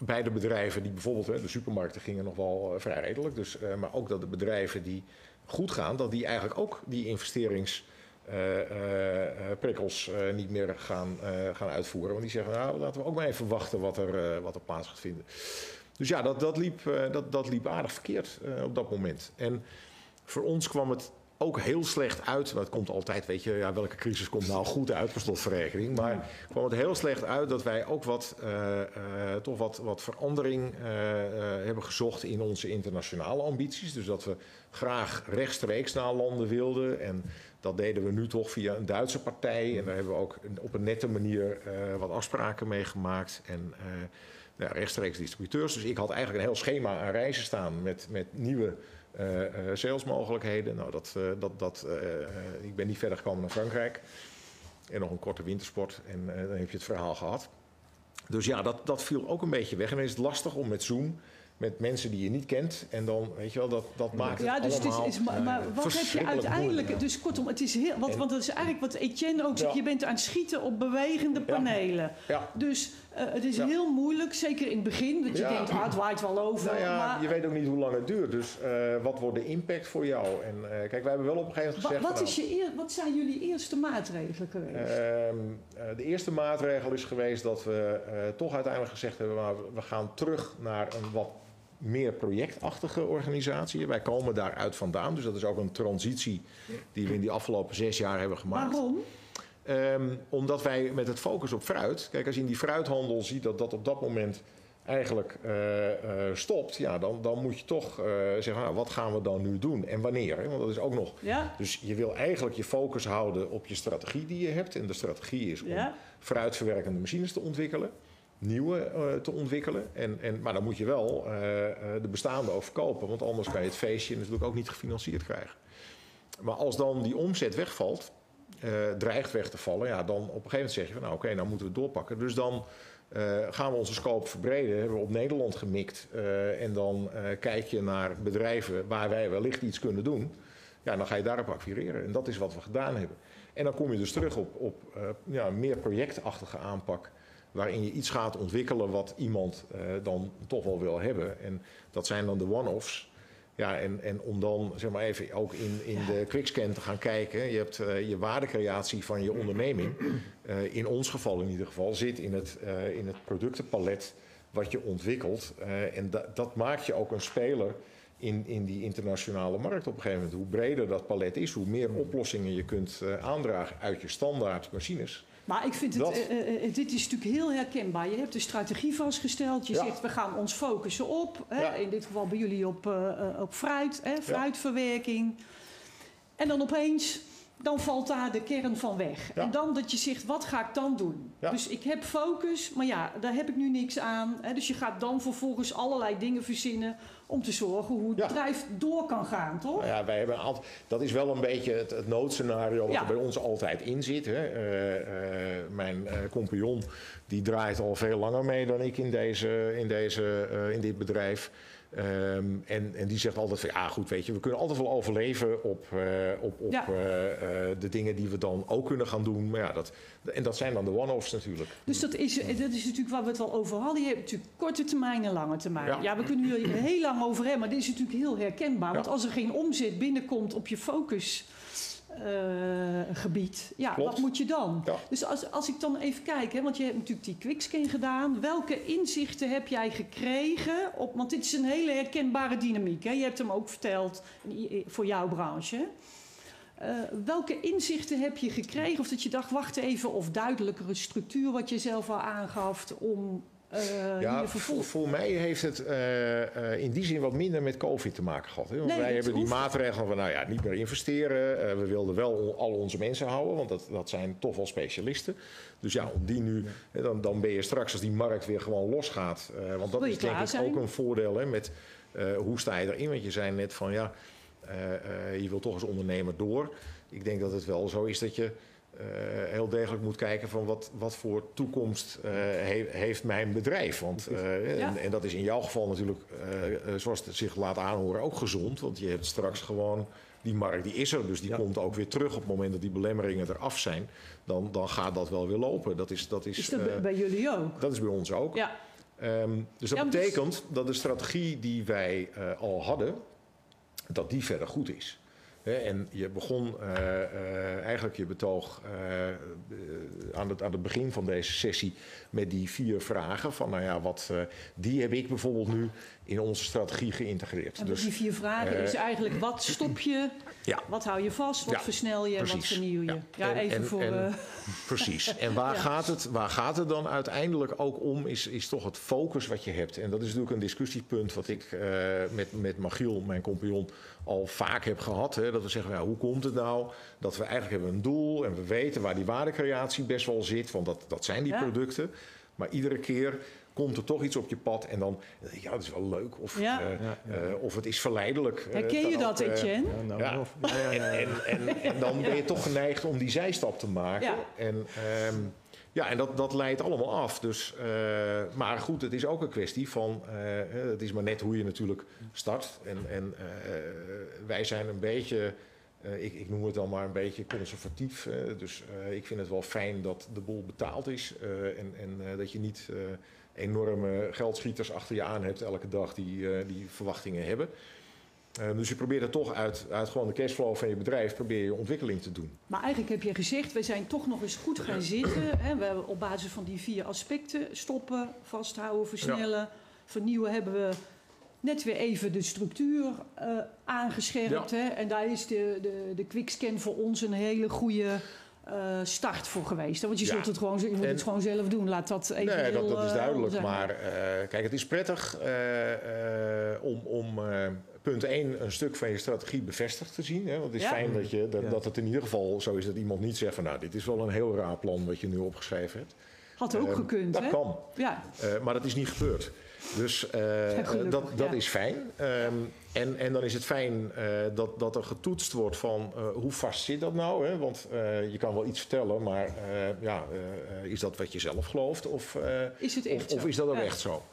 bij de bedrijven die bijvoorbeeld, de supermarkten gingen nog wel eh, vrij redelijk, dus, eh, maar ook dat de bedrijven die goed gaan, dat die eigenlijk ook die investeringsprikkels eh, niet meer gaan, gaan uitvoeren. Want die zeggen, nou laten we ook maar even wachten wat er, wat er plaats gaat vinden. Dus ja, dat, dat, liep, dat, dat liep aardig verkeerd op dat moment. En voor ons kwam het ook heel slecht uit. Het komt altijd, weet je, ja, welke crisis komt nou goed uit per slotverrekening. Maar kwam het heel slecht uit dat wij ook wat, eh, eh, toch wat, wat verandering eh, hebben gezocht in onze internationale ambities. Dus dat we graag rechtstreeks naar landen wilden. En dat deden we nu toch via een Duitse partij. En daar hebben we ook op een nette manier wat afspraken mee gemaakt. En ja, rechtstreeks distributeurs. Dus ik had eigenlijk een heel schema aan reizen staan met, met nieuwe salesmogelijkheden. Nou, dat, eh, dat, dat, eh, eh, ik ben niet verder gekomen naar Frankrijk. En nog een korte wintersport. En eh, dan heb je het verhaal gehad. Dus ja, dat, dat viel ook een beetje weg. En dan is het lastig om met Zoom, met mensen die je niet kent. En dan, weet je wel, dat, dat maakt het Ja, dus het is, is maar, maar wat heb je uiteindelijk? Dus kortom, het is heel. Want, En- want dat is eigenlijk wat Etienne ook zegt. Ja. Je bent aan het schieten op bewegende panelen. Ja. Dus eh, het is Ja. heel moeilijk, zeker in het begin, dat je denkt, ah, het waait wel over. Nou ja, maar je weet ook niet hoe lang het duurt. Dus eh, wat wordt de impact voor jou? En eh, kijk, wij hebben wel op een gegeven moment wa- gezegd... wat, is je eer- wat zijn jullie eerste maatregelen geweest? Ehm, eh, de eerste maatregel is geweest dat we eh, toch uiteindelijk gezegd hebben: maar we gaan terug naar een wat meer projectachtige organisatie. Wij komen daaruit vandaan, dus dat is ook een transitie die we in die afgelopen zes jaar hebben gemaakt. Waarom? Ehm, omdat wij met het focus op fruit, kijk als je in die fruithandel ziet dat dat op dat moment eigenlijk eh, eh, stopt, ja, dan, dan moet je toch eh, zeggen, nou, wat gaan we dan nu doen en wanneer? Hè? Want dat is ook nog. Ja, Dus je wil eigenlijk je focus houden op je strategie die je hebt. En de strategie is om Ja. fruitverwerkende machines te ontwikkelen, nieuwe te ontwikkelen. En, en, maar dan moet je wel de bestaande ook verkopen, want anders kan je het feestje natuurlijk ook niet gefinancierd krijgen. Maar als dan die omzet wegvalt, eh, dreigt weg te vallen, ja, dan op een gegeven moment zeg je van nou oké, nou moeten we doorpakken. Dus dan eh, gaan we onze scope verbreden, hebben we op Nederland gemikt. eh, en dan kijk je naar bedrijven waar wij wellicht iets kunnen doen. Ja, dan ga je daarop acquireren. En dat is wat we gedaan hebben. En dan kom je dus terug op, op ja, meer projectachtige aanpak. Waarin je iets gaat ontwikkelen wat iemand dan toch wel wil hebben. En dat zijn dan de one-offs. Ja, en, en om dan zeg maar even ook in, in de quickscan te gaan kijken. Je hebt eh, je waardecreatie van je onderneming. eh, in ons geval in ieder geval zit in het, eh, in het productenpalet wat je ontwikkelt. En da- dat maakt je ook een speler in, in die internationale markt op een gegeven moment. Hoe breder dat palet is, hoe meer oplossingen je kunt aandragen uit je standaard machines. Maar ik vind het, eh, eh, eh, dit is natuurlijk heel herkenbaar. Je hebt de strategie vastgesteld. Je Ja. zegt, we gaan ons focussen op, hè, Ja. in dit geval bij jullie op, op fruit, hè, fruitverwerking. En dan opeens, dan valt daar de kern van weg. Ja. En dan dat je zegt, wat ga ik dan doen? Ja. Dus ik heb focus, maar ja, daar heb ik nu niks aan. Hè, dus je gaat dan vervolgens allerlei dingen verzinnen om te zorgen hoe het Ja. bedrijf door kan gaan, toch? Nou ja, wij hebben altijd, dat is wel een beetje het, het noodscenario wat er bij ons altijd in zit. Hè. Eh, eh, mijn eh, compagnon die draait al veel langer mee dan ik in, deze, in, deze, in dit bedrijf. Ehm, en, en die zegt altijd van ja goed weet je, we kunnen altijd wel overleven op, eh, op, op Ja. eh, eh, de dingen die we dan ook kunnen gaan doen. Maar ja, dat, en dat zijn dan de one-offs natuurlijk. Dus dat is, dat is natuurlijk waar we het al over hadden. Je hebt natuurlijk korte termijn en lange termijn. Ja, Ja. we kunnen hier heel lang over hebben, maar dit is natuurlijk heel herkenbaar. Want als er geen omzet binnenkomt op je focusgebied, ja, Klopt. wat moet je dan? Ja. Dus als, als ik dan even kijk, hè, want je hebt natuurlijk die quickscan gedaan. Welke inzichten heb jij gekregen? Op, want dit is een hele herkenbare dynamiek. Hè? Je hebt hem ook verteld voor jouw branche. Eh, welke inzichten heb je gekregen? Of dat je dacht, wacht even, of duidelijkere structuur wat je zelf al aangaf om eh Ja, voor, voor mij heeft het eh, eh, in die zin wat minder met COVID te maken gehad. Hè? Want Nee, wij hebben die maatregelen van nou ja, niet meer investeren. We wilden wel al onze mensen houden, want dat, dat zijn toch wel specialisten. Dus ja, om die nu, dan, dan ben je straks als die markt weer gewoon losgaat. want dat is denk ik zijn? ook een voordeel hè, met hoe sta je erin. Want je zei net van ja, je wil toch als ondernemer door. Ik denk dat het wel zo is dat je heel degelijk moet kijken van wat, wat voor toekomst eh, he- heeft mijn bedrijf. Want, eh, Ja. en, en dat is in jouw geval natuurlijk, eh, eh, zoals het zich laat aanhoren, ook gezond. Want je hebt straks gewoon, die markt die is er, dus die Ja. komt ook weer terug op het moment dat die belemmeringen eraf zijn. Dan, dan gaat dat wel weer lopen. Dat is, dat is, Is dat eh, bij- jullie ook? dat is bij ons ook. Ja, Ehm, dus dat Ja, dus- betekent dat de strategie die wij eh, al hadden, dat die verder goed is. En je begon eh, eh, eigenlijk je betoog eh, aan, het, aan het begin van deze sessie met die vier vragen. Van nou ja, wat, die heb ik bijvoorbeeld nu in onze strategie geïntegreerd. en Dus, die vier vragen eh, is eigenlijk wat stop je, ja, wat hou je vast, wat Ja, versnel je en wat vernieuw je. Ja. Ja, En- even en- voor... en- eh, Precies. En waar, gaat het, waar gaat het dan uiteindelijk ook om, is, is toch het focus wat je hebt. En dat is natuurlijk een discussiepunt wat ik eh, met, met Magiel, mijn compagnon, al vaak heb gehad. Hè, dat we zeggen, ja, hoe komt het nou dat we eigenlijk hebben een doel en we weten waar die waardecreatie best wel zit, want dat, dat zijn die producten. Maar iedere keer komt er toch iets op je pad en dan, ja, dat is wel leuk. Of, Ja. eh, Ja, ja. eh, of het is verleidelijk. Eh, Herken kan je dat, Etienne? Ja, nou, Ja. of- ja, ja, ja. en, en, en dan ben je toch geneigd om die zijstap te maken. Ja. En, ehm, ja, en dat, dat leidt allemaal af. Dus, eh, maar goed, het is ook een kwestie van... eh, eh, het is maar net hoe je natuurlijk start. En, en eh, wij zijn een beetje... eh, ik, ik noem het dan maar een beetje conservatief. dus eh, ik vind het wel fijn dat de boel betaald is. eh, en en eh, dat je niet eh, enorme geldschieters achter je aan hebt elke dag die, eh, die verwachtingen hebben. Eh, dus je probeert er toch uit, uit gewoon de cashflow van je bedrijf... probeer je ontwikkeling te doen. Maar eigenlijk heb je gezegd, we zijn toch nog eens goed gaan zitten. Hè? We hebben op basis van die vier aspecten stoppen, vasthouden, versnellen, vernieuwen hebben we net weer even de structuur eh, aangescherpt. Hè? En daar is de, de, de quickscan voor ons een hele goede eh, start voor geweest. hè? Want je Ja. zult het gewoon, je moet En- het gewoon zelf doen. Laat dat even Nee, dat, heel, dat is eh, duidelijk. zijn. Maar eh, kijk, het is prettig eh, eh, om, om eh, punt 1 een stuk van je strategie bevestigd te zien. Hè? Want het is Ja. fijn dat, je, dat, Ja. dat het in ieder geval zo is dat iemand niet zegt van... nou, dit is wel een heel raar plan wat je nu opgeschreven hebt. Had ook Ehm, gekund, Dat hè? kan. Ja, Eh, maar dat is niet gebeurd. Dus eh, gelukkig, dat, dat ja. is fijn. Ehm, en, en dan is het fijn eh, dat, dat er getoetst wordt van eh, hoe vast zit dat nou? Hè? Want eh, je kan wel iets vertellen, maar eh, ja, eh, is dat wat je zelf gelooft? Of, eh, is het echt of, of is dat ook Ja. echt zo?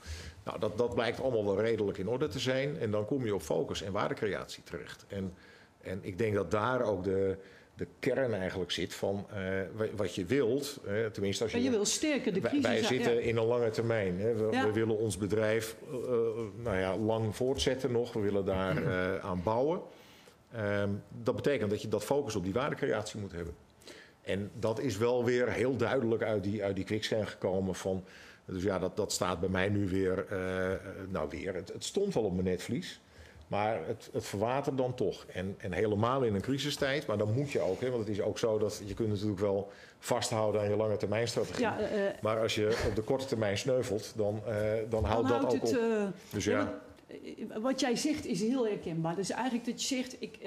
Nou, dat, dat blijkt allemaal wel redelijk in orde te zijn. En dan kom je op focus en waardecreatie terecht. En, en ik denk dat daar ook de, de kern eigenlijk zit van eh, wa- wat je wilt. tenminste, als je, Maar je wil sterker de crisis... wij zitten in een lange termijn. Hè. We, Ja. we willen ons bedrijf eh, eh, nou ja, lang voortzetten nog. We willen daar aan bouwen. Ehm, dat betekent dat je dat focus op die waardecreatie moet hebben. En dat is wel weer heel duidelijk uit die, uit die quickscan gekomen van... Dus ja, dat, dat staat bij mij nu weer... nou weer, het, het stond wel op mijn netvlies. Maar het, het verwatert dan toch. En, en helemaal in een crisistijd. Maar dan moet je ook. Hè, want het is ook zo dat je kunt natuurlijk wel vasthouden aan je lange termijn strategie. Ja, eh, eh, Maar als je op de korte termijn sneuvelt, dan, eh, dan houdt dan dat houdt ook het... op. Dus ja, wat jij zegt is heel herkenbaar. Dus eigenlijk dat je zegt, ik,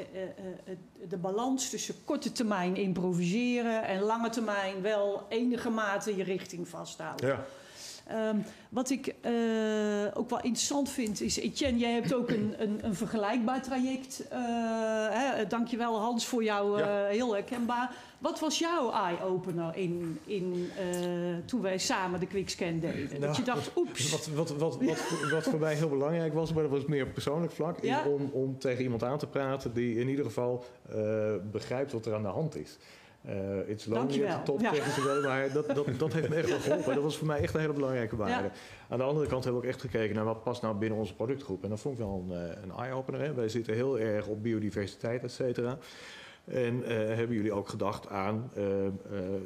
de balans tussen korte termijn improviseren en lange termijn wel enige mate je richting vasthouden. ja. Ehm, wat ik eh, ook wel interessant vind is, Etienne, jij hebt ook een, een, een vergelijkbaar traject. Eh hè, dankjewel Hans voor jou, eh, Ja. heel herkenbaar. Wat was jouw eye-opener in, in, eh, toen wij samen de quickscan deden? dat Nou, je dacht, oeps. Wat, wat, wat, wat, wat voor mij heel belangrijk was, maar dat was meer op persoonlijk vlak, Ja. om, om tegen iemand aan te praten die in ieder geval eh, begrijpt wat er aan de hand is. Eh it's lonely at the top, Ja. ze wel, maar dat, dat, dat heeft me echt wel geholpen. Dat was voor mij echt een hele belangrijke waarde. Ja. Aan de andere kant hebben we ook echt gekeken naar wat past nou binnen onze productgroep. En dat vond ik wel een, eh, een eye-opener. Wij zitten heel erg op biodiversiteit, et cetera. En eh, hebben jullie ook gedacht aan eh, eh,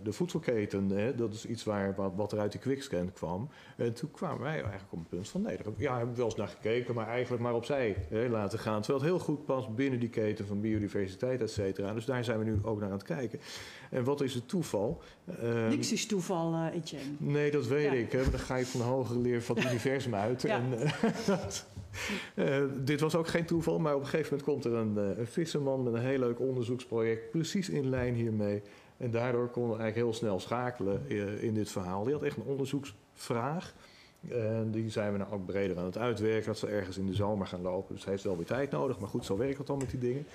de voedselketen? Hè? Dat is iets waar, wat, wat er uit die quickscan kwam. En toen kwamen wij eigenlijk op het punt van... nee, daar ja, hebben we wel eens naar gekeken, maar eigenlijk maar opzij hè, laten gaan. Terwijl het heel goed past binnen die keten van biodiversiteit, et cetera. Dus daar zijn we nu ook naar aan het kijken. En wat is het toeval? Ehm, Niks is toeval, Etienne. Nee, dat weet Ja. ik. Hè. Maar dan ga je van de hogere leer van het universum uit. Ja. En, dat- dit was ook geen toeval, maar op een gegeven moment komt er een, een visserman met een heel leuk onderzoeksproject, precies in lijn hiermee. En daardoor konden we eigenlijk heel snel schakelen eh, in dit verhaal. Die had echt een onderzoeksvraag. En die zijn we nou ook breder aan het uitwerken. Dat ze ergens in de zomer gaan lopen. Dus het heeft wel weer tijd nodig. Maar goed, zo werkt het dan met die dingen.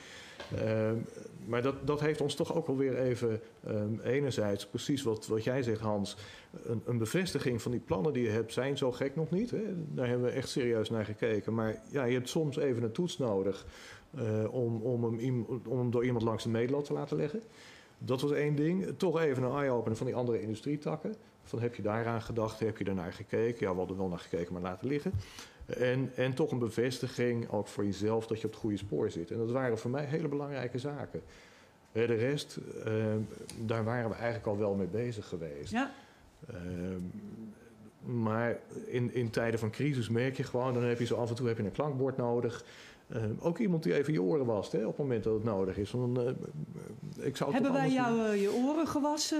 Ehm, maar dat, dat heeft ons toch ook alweer even, ehm, enerzijds precies wat, wat jij zegt Hans, een, een bevestiging van die plannen die je hebt zijn zo gek nog niet. Hè? Daar hebben we echt serieus naar gekeken. Maar ja, je hebt soms even een toets nodig eh, om, om, hem, om hem door iemand langs de meetlat te laten leggen. Dat was één ding. Toch even een eye-opener van die andere industrietakken. Van heb je daaraan gedacht, heb je daarnaar gekeken? Ja, we hadden wel naar gekeken, maar laten liggen. En, en toch een bevestiging, ook voor jezelf, dat je op het goede spoor zit. En dat waren voor mij hele belangrijke zaken. Eh, De rest, eh, daar waren we eigenlijk al wel mee bezig geweest. Ja, Ehm, maar in, in tijden van crisis merk je gewoon, dan heb je zo af en toe heb je een klankbord nodig. Ehm, ook iemand die even je oren wast hè, op het moment dat het nodig is. Want, eh, ik zou het hebben wij jou eh, je oren gewassen,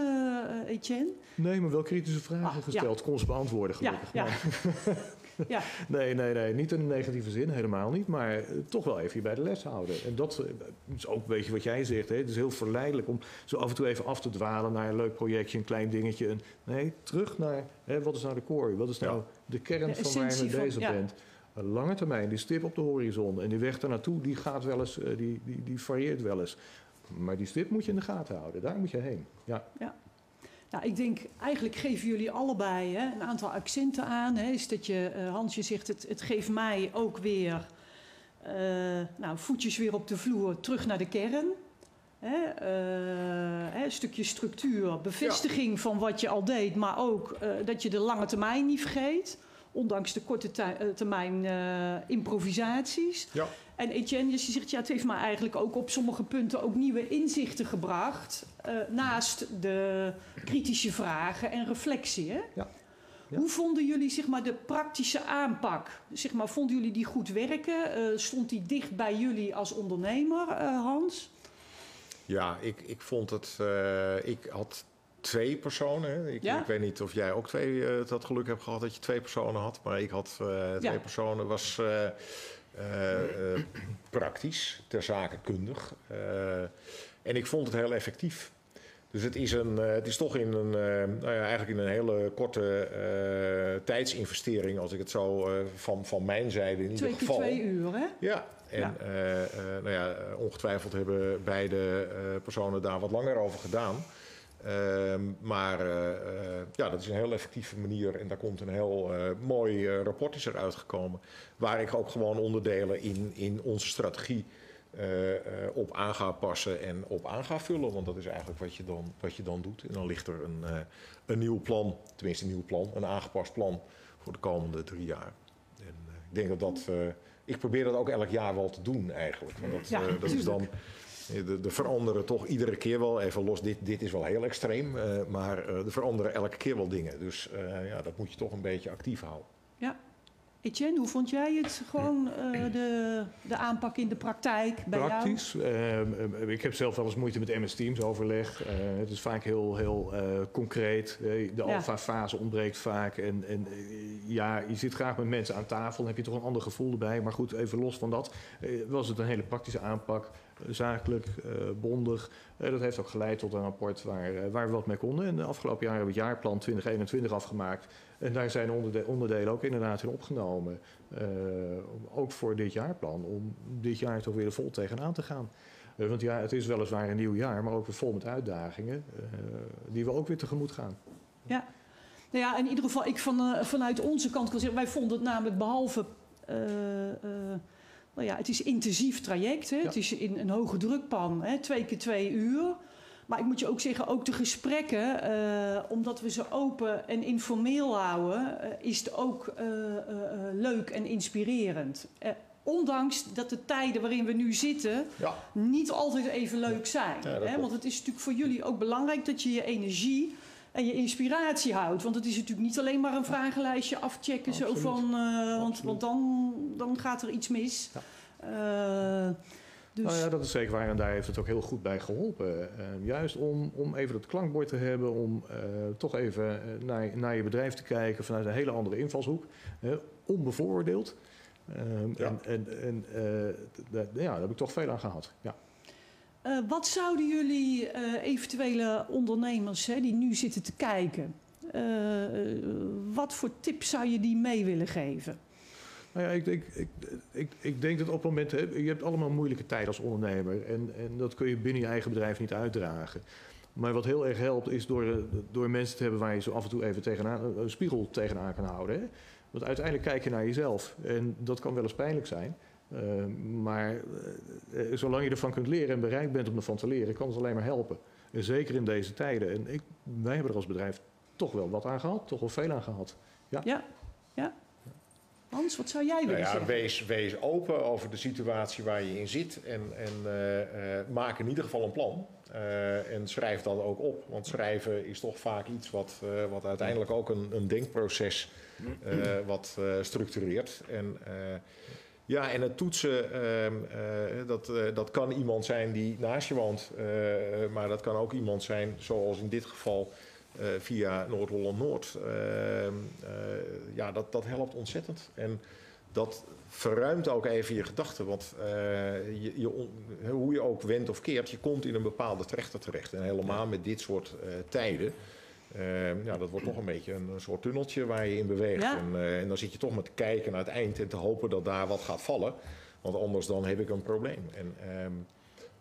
eh, Etienne? Nee, maar wel kritische vragen Ah, ja. gesteld. Kon ze beantwoorden Ja, gelukkig. ja. Maar- ja. Nee, nee, nee. Niet in een negatieve zin, helemaal niet. Maar eh, toch wel even je bij de les houden. En dat eh, is ook een beetje wat jij zegt. Hè? Het is heel verleidelijk om zo af en toe even af te dwalen naar een leuk projectje, een klein dingetje. En, nee, terug naar hè, wat is nou de core? Wat is nou Ja. de kern De van waar je mee bezig ja. bent? Een lange termijn, die stip op de horizon. En die weg daar naartoe, die gaat wel eens, eh, die, die, die varieert wel eens. Maar die stip moet je in de gaten houden. Daar moet je heen. Ja. Nou, ik denk, eigenlijk geven jullie allebei hè, een aantal accenten aan. Hè, is dat je, eh, Hans, je zegt, het, het geeft mij ook weer eh, nou, voetjes weer op de vloer, terug naar de kern. Hè, hè, een stukje structuur, bevestiging van wat je al deed, maar ook dat je de lange termijn niet vergeet. Ondanks de korte eh, termijn eh, improvisaties. Ja. En Etienne, je zegt, ja, het heeft me eigenlijk ook op sommige punten ook nieuwe inzichten gebracht. eh, naast de kritische vragen en reflectie. Hè? Ja. Hoe vonden jullie zeg maar, de praktische aanpak? Zeg maar, vonden jullie die goed werken? Eh, stond die dicht bij jullie als ondernemer, eh, Hans? Ja, ik, ik vond het. eh, ik had twee personen. Ik, Ja? ik weet niet of jij ook twee eh, dat geluk hebt gehad dat je twee personen had. Maar ik had eh, twee Ja. personen. Was eh, praktisch, ter zake kundig. En ik vond het heel effectief. Dus het is, een, het is toch in een, nou ja, eigenlijk in een hele korte tijdsinvestering, als ik het zo van, van mijn zijde in ieder Twee geval. twee uur, hè? Ja, en nou ja, ongetwijfeld hebben beide personen daar wat langer over gedaan. Ehm, maar eh, eh, ja, dat is een heel effectieve manier en daar komt een heel eh, mooi rapport is eruit gekomen. Waar ik ook gewoon onderdelen in, in onze strategie op aan ga passen en op aan ga vullen. Want dat is eigenlijk wat je dan, wat je dan doet. En dan ligt er een, een nieuw plan, tenminste een nieuw plan, een aangepast plan voor de komende drie jaar. En ik denk dat dat. ik probeer dat ook elk jaar wel te doen eigenlijk. Want dat, Ja, dat is dan. Eh, De, de veranderen toch iedere keer wel, even los, dit, dit is wel heel extreem, eh, maar eh er veranderen elke keer wel dingen. Dus eh, ja, dat moet je toch een beetje actief houden. Ja. Etienne, hoe vond jij het gewoon, eh, de, de aanpak in de praktijk bij Praktisch. Ehm, ehm, ik heb zelf wel eens moeite met MS Teams overleg. Eh, het is vaak heel, heel eh, concreet. Eh, de Ja. alfa-fase ontbreekt vaak. En, en eh, ja, je zit graag met mensen aan tafel. Dan heb je toch een ander gevoel erbij. Maar goed, even los van dat. eh, was het een hele praktische aanpak. Zakelijk, eh, bondig. Eh, dat heeft ook geleid tot een rapport waar, eh, waar we wat mee konden. En de afgelopen jaar hebben we het jaarplan 2021 afgemaakt. En daar zijn onderde- onderdelen ook inderdaad in opgenomen. Ook voor dit jaarplan. Om dit jaar toch weer er vol tegenaan te gaan. Want ja, het is weliswaar een nieuw jaar, maar ook weer vol met uitdagingen. die we ook weer tegemoet gaan. jou? Nou ja, in ieder geval, ik van, vanuit onze kant kan zeggen, wij vonden het namelijk behalve. eh, eh, nou ja, het is intensief traject. Hè? Ja. Het is in een hoge drukpan, hè? twee keer twee uur. Maar ik moet je ook zeggen, ook de gesprekken, eh, omdat we ze open en informeel houden, eh, is het ook eh, leuk en inspirerend. Ondanks dat de tijden waarin we nu zitten Ja. niet altijd even leuk zijn. Ja, hè? Want het is natuurlijk voor jullie ook belangrijk dat je je energie en je inspiratie houdt. Want het is natuurlijk niet alleen maar een vragenlijstje afchecken. Zo van, eh, want, want dan, dan gaat er iets mis. Eh, dus, Nou ja, dat is zeker waar en daar heeft het ook heel goed bij geholpen. Eh, juist om, om even dat klankbord te hebben, om eh, toch even naar, naar je bedrijf te kijken vanuit een hele andere invalshoek. onbevooroordeeld. Ehm, Ja. En, en, en eh, ja, daar heb ik toch veel aan gehad. Ja. Eh, wat zouden jullie eh, eventuele ondernemers hè, die nu zitten te kijken... eh, wat voor tips zou je die mee willen geven? Nou ja, ik, ik, ik, ik, denk dat op het moment, je hebt allemaal moeilijke tijden als ondernemer. En, en dat kun je binnen je eigen bedrijf niet uitdragen. Maar wat heel erg helpt, is door, door mensen te hebben waar je zo af en toe even tegenaan, een spiegel tegenaan kan houden. Hè. Want uiteindelijk kijk je naar jezelf. En dat kan wel eens pijnlijk zijn. Eh, maar eh, eh, zolang je ervan kunt leren en bereid bent om ervan te leren, kan het alleen maar helpen. En zeker in deze tijden. En ik, wij hebben er als bedrijf toch wel wat aan gehad, toch wel veel aan gehad. Ja, ja. Hans, wat zou jij Nou willen ja, zeggen? wees, wees open over de situatie waar je in zit en, en eh, eh, maak in ieder geval een plan. Eh, en schrijf dat ook op, want schrijven is toch vaak iets wat, eh, wat uiteindelijk ook een, een denkproces eh, wat eh, structureert. En, eh, ja, en het toetsen, ehm, eh, dat, eh, dat kan iemand zijn die naast je woont, eh, maar dat kan ook iemand zijn, zoals in dit geval, via Noord-Holland-Noord. Ehm, eh, ja, dat, dat helpt ontzettend. En dat verruimt ook even je gedachten. Want je, je, on- hoe je ook wendt of keert, je komt in een bepaalde trechter terecht. En helemaal met dit soort tijden. Eh, ja, dat wordt toch een beetje een, een soort tunneltje waar je in beweegt. Ja. En, eh, en dan zit je toch met te kijken naar het eind en te hopen dat daar wat gaat vallen. Want anders dan heb ik een probleem. En ehm,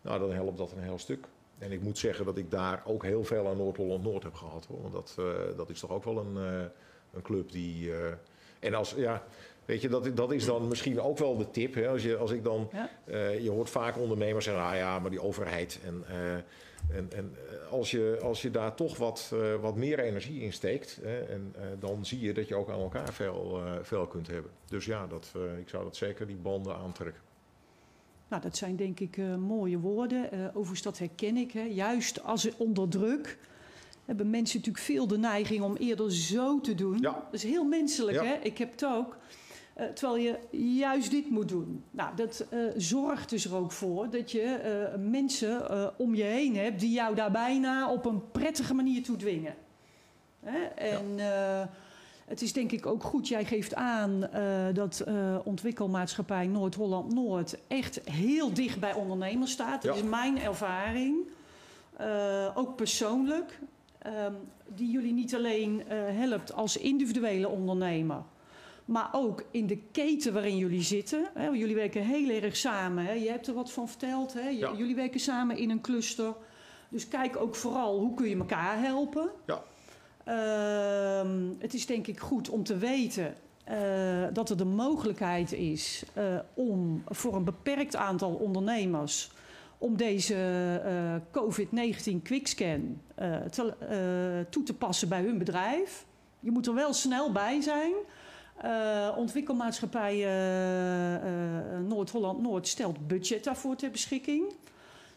nou, dan helpt dat een heel stuk. En ik moet zeggen dat ik daar ook heel veel aan Noord-Holland-Noord heb gehad. Hoor. Want dat, eh, dat is toch ook wel een, eh, een club die... en als, ja, weet je, dat, dat is dan misschien ook wel de tip. Hè? Als, je, als ik dan... Ja. je hoort vaak ondernemers zeggen, ah ja, maar die overheid. En, en, en eh, als, je, als je daar toch wat, eh, wat meer energie in steekt... Hè, en, eh, dan zie je dat je ook aan elkaar veel, veel kunt hebben. Dus ja, dat, ik zou dat zeker die banden aantrekken. Nou, dat zijn denk ik mooie woorden. Eh overigens, dat herken ik. Hè. Juist als onder druk. hebben mensen natuurlijk veel de neiging om eerder zo te doen. Ja. Dat is heel menselijk, Ja. hè? Ik heb het ook. Eh, terwijl je juist dit moet doen. Nou, dat eh, zorgt dus er ook voor dat je eh, mensen om je heen hebt die jou daar bijna op een prettige manier toe dwingen. Hè? En het is denk ik ook goed, jij geeft aan dat ontwikkelmaatschappij Noord-Holland-Noord echt heel dicht bij ondernemers staat. Dat Ja. is mijn ervaring. Ook persoonlijk. Ehm, die jullie niet alleen helpt als individuele ondernemer, maar ook in de keten waarin jullie zitten. Hè, jullie werken heel erg samen. Hè. Je hebt er wat van verteld. Hè. Ja. Jullie werken samen in een cluster. Dus kijk ook vooral hoe kun je elkaar helpen. Ja. Ehm, het is denk ik goed om te weten eh, dat er de mogelijkheid is eh, om voor een beperkt aantal ondernemers om deze eh, COVID-19 quickscan te, toe te passen bij hun bedrijf. Je moet er wel snel bij zijn. Eh, ontwikkelmaatschappij eh, eh, Noord-Holland-Noord stelt budget daarvoor ter beschikking.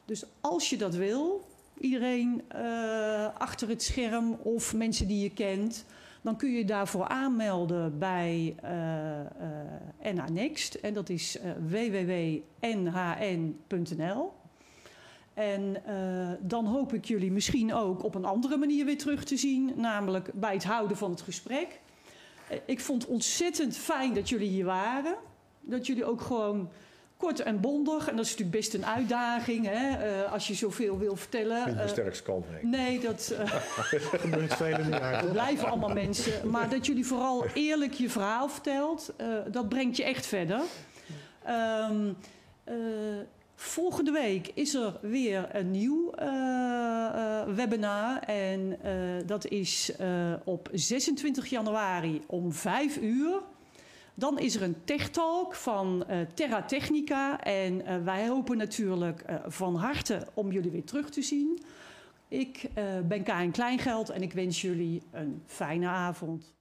Dus als je dat wil, iedereen achter het scherm of mensen die je kent, dan kun je daarvoor aanmelden bij NH. En dat is www.nhn.nl. En dan hoop ik jullie misschien ook op een andere manier weer terug te zien, namelijk bij het houden van het gesprek. Ik vond het ontzettend fijn dat jullie hier waren. Dat jullie ook gewoon kort en bondig, en dat is natuurlijk best een uitdaging hè, eh, als je zoveel wil vertellen. Niet Eh, sterkste kant, nee. nee, dat. eh, gebeurt vele jaar. we blijven allemaal mensen. Maar dat jullie vooral eerlijk je verhaal vertelt, eh, dat brengt je echt verder. Ehm, eh, volgende week is er weer een nieuw eh, eh, webinar. En eh, dat is op 26 januari om 5 uur. Dan is er een tech talk van Terra Technica. En wij hopen natuurlijk van harte om jullie weer terug te zien. Ik ben Karin Kleingeld en ik wens jullie een fijne avond.